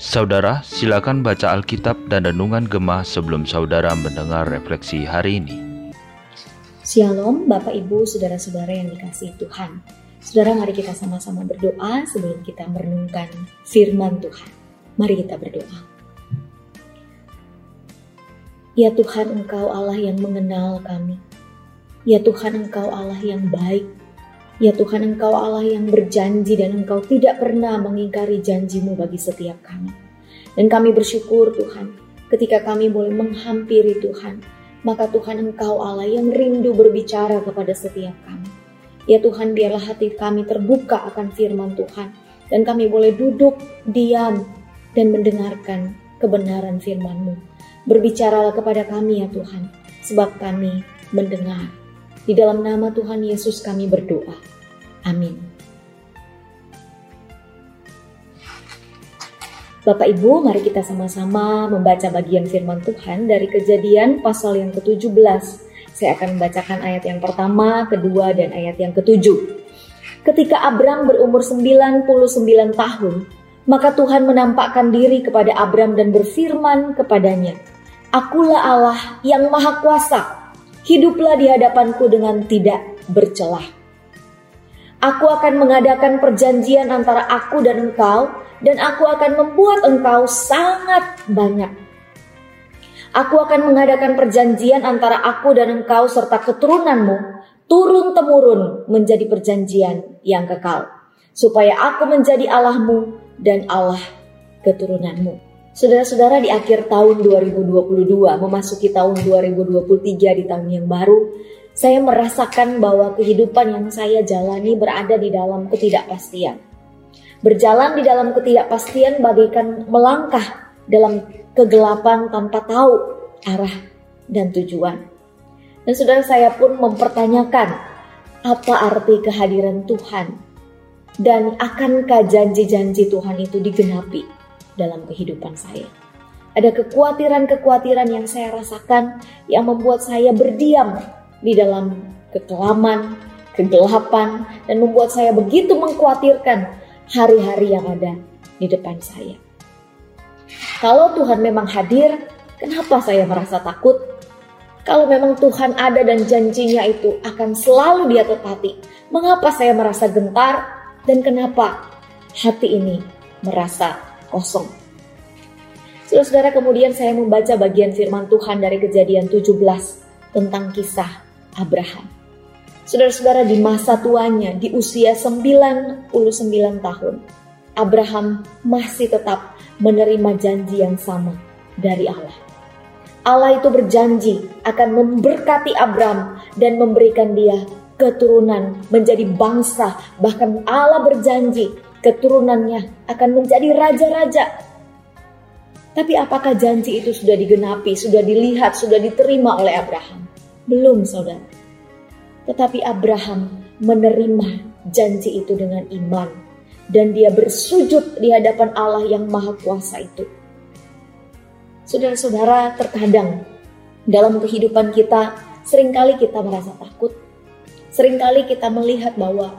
Saudara, silakan baca Alkitab dan Renungan Gemah sebelum saudara mendengar refleksi hari ini. Shalom Bapak Ibu, Saudara-saudara yang dikasihi Tuhan. Saudara, mari kita sama-sama berdoa sebelum kita merenungkan firman Tuhan. Mari kita berdoa. Ya Tuhan, Engkau Allah yang mengenal kami. Ya Tuhan, Engkau Allah yang baik. Ya Tuhan, Engkau Allah yang berjanji dan Engkau tidak pernah mengingkari janjimu bagi setiap kami. Dan kami bersyukur Tuhan, ketika kami boleh menghampiri Tuhan, maka Tuhan Engkau Allah yang rindu berbicara kepada setiap kami. Ya Tuhan, biarlah hati kami terbuka akan firman Tuhan, dan kami boleh duduk, diam, dan mendengarkan kebenaran firman-Mu. Berbicaralah kepada kami ya Tuhan, sebab kami mendengar. Di dalam nama Tuhan Yesus kami berdoa. Amin. Bapak Ibu, mari kita sama-sama membaca bagian firman Tuhan dari kejadian pasal yang ke-17. Saya akan membacakan ayat yang pertama, kedua, dan ayat yang ketujuh. Ketika Abram berumur 99 tahun, maka Tuhan menampakkan diri kepada Abram dan berfirman kepadanya, Akulah Allah yang maha kuasa, hiduplah di hadapanku dengan tidak bercelah. Aku akan mengadakan perjanjian antara aku dan engkau, dan aku akan membuat engkau sangat banyak. Aku akan mengadakan perjanjian antara aku dan engkau serta keturunanmu, turun-temurun menjadi perjanjian yang kekal, supaya aku menjadi Allahmu dan Allah keturunanmu. Saudara-saudara di akhir tahun 2022 memasuki tahun 2023 di tahun yang baru, saya merasakan bahwa kehidupan yang saya jalani berada di dalam ketidakpastian. Berjalan di dalam ketidakpastian bagaikan melangkah dalam kegelapan tanpa tahu arah dan tujuan. Dan saudara saya pun mempertanyakan apa arti kehadiran Tuhan dan akankah janji-janji Tuhan itu digenapi dalam kehidupan saya. Ada kekhawatiran-kekhawatiran yang saya rasakan yang membuat saya berdiam di dalam kekelaman, kegelapan, dan membuat saya begitu mengkhawatirkan hari-hari yang ada di depan saya. Kalau Tuhan memang hadir, kenapa saya merasa takut? Kalau memang Tuhan ada dan janjinya itu akan selalu dia tepati, mengapa saya merasa gentar dan kenapa hati ini merasa kosong? Saudara-saudara kemudian saya membaca bagian firman Tuhan dari kejadian 17 tentang kisah Abraham. Saudara-saudara di masa tuanya di usia 99 tahun, Abraham masih tetap menerima janji yang sama dari Allah. Allah itu berjanji akan memberkati Abraham dan memberikan dia keturunan menjadi bangsa. Bahkan Allah berjanji keturunannya akan menjadi raja-raja. Tapi apakah janji itu sudah digenapi, sudah dilihat, sudah diterima oleh Abraham? Belum, saudara. Tetapi Abraham menerima janji itu dengan iman, dan dia bersujud di hadapan Allah yang Maha Kuasa itu. Saudara-saudara, terkadang dalam kehidupan kita, sering kali kita merasa takut, sering kali kita melihat bahwa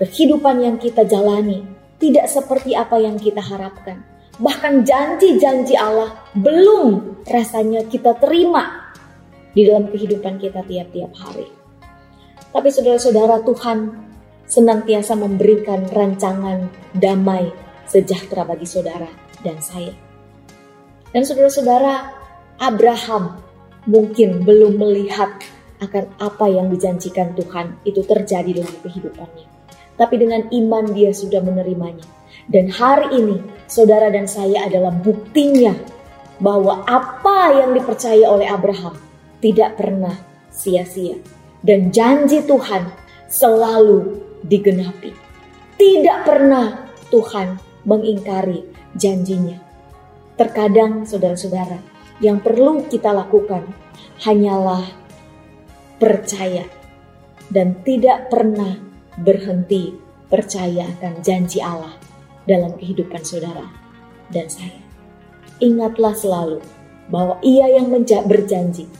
kehidupan yang kita jalani tidak seperti apa yang kita harapkan. Bahkan janji-janji Allah belum rasanya kita terima di dalam kehidupan kita tiap-tiap hari. Tapi saudara-saudara Tuhan senantiasa memberikan rancangan damai sejahtera bagi saudara dan saya. Dan saudara-saudara Abraham mungkin belum melihat akan apa yang dijanjikan Tuhan itu terjadi dalam kehidupannya. Tapi dengan iman dia sudah menerimanya. Dan hari ini saudara dan saya adalah buktinya bahwa apa yang dipercaya oleh Abraham tidak pernah sia-sia. Dan janji Tuhan selalu digenapi. Tidak pernah Tuhan mengingkari janjinya. Terkadang saudara-saudara, yang perlu kita lakukan hanyalah percaya dan tidak pernah berhenti percaya akan janji Allah dalam kehidupan saudara dan saya. Ingatlah selalu bahwa Ia yang berjanji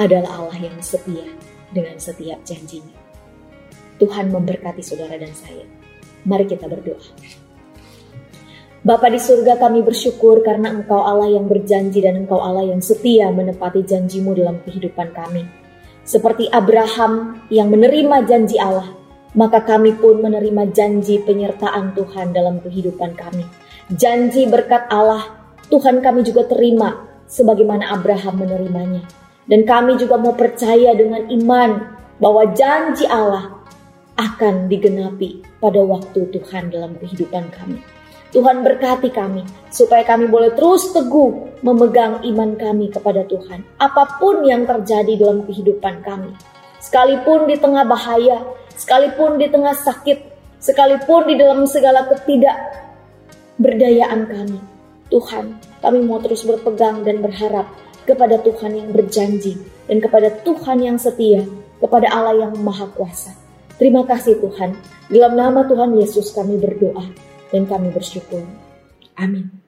adalah Allah yang setia dengan setiap janjinya. Tuhan memberkati saudara dan saya. Mari kita berdoa. Bapa di surga kami bersyukur karena Engkau Allah yang berjanji dan Engkau Allah yang setia menepati janjimu dalam kehidupan kami. Seperti Abraham yang menerima janji Allah, maka kami pun menerima janji penyertaan Tuhan dalam kehidupan kami. Janji berkat Allah, Tuhan kami juga terima sebagaimana Abraham menerimanya. Dan kami juga mau percaya dengan iman bahwa janji Allah akan digenapi pada waktu Tuhan dalam kehidupan kami. Tuhan berkati kami supaya kami boleh terus teguh memegang iman kami kepada Tuhan. Apa pun yang terjadi dalam kehidupan kami. Sekalipun di tengah bahaya, sekalipun di tengah sakit, sekalipun di dalam segala ketidakberdayaan kami. Tuhan, kami mau terus berpegang dan berharap kepada Tuhan yang berjanji dan kepada Tuhan yang setia, kepada Allah yang Maha Kuasa. Terima kasih Tuhan. Dalam nama Tuhan Yesus kami berdoa dan kami bersyukur. Amin.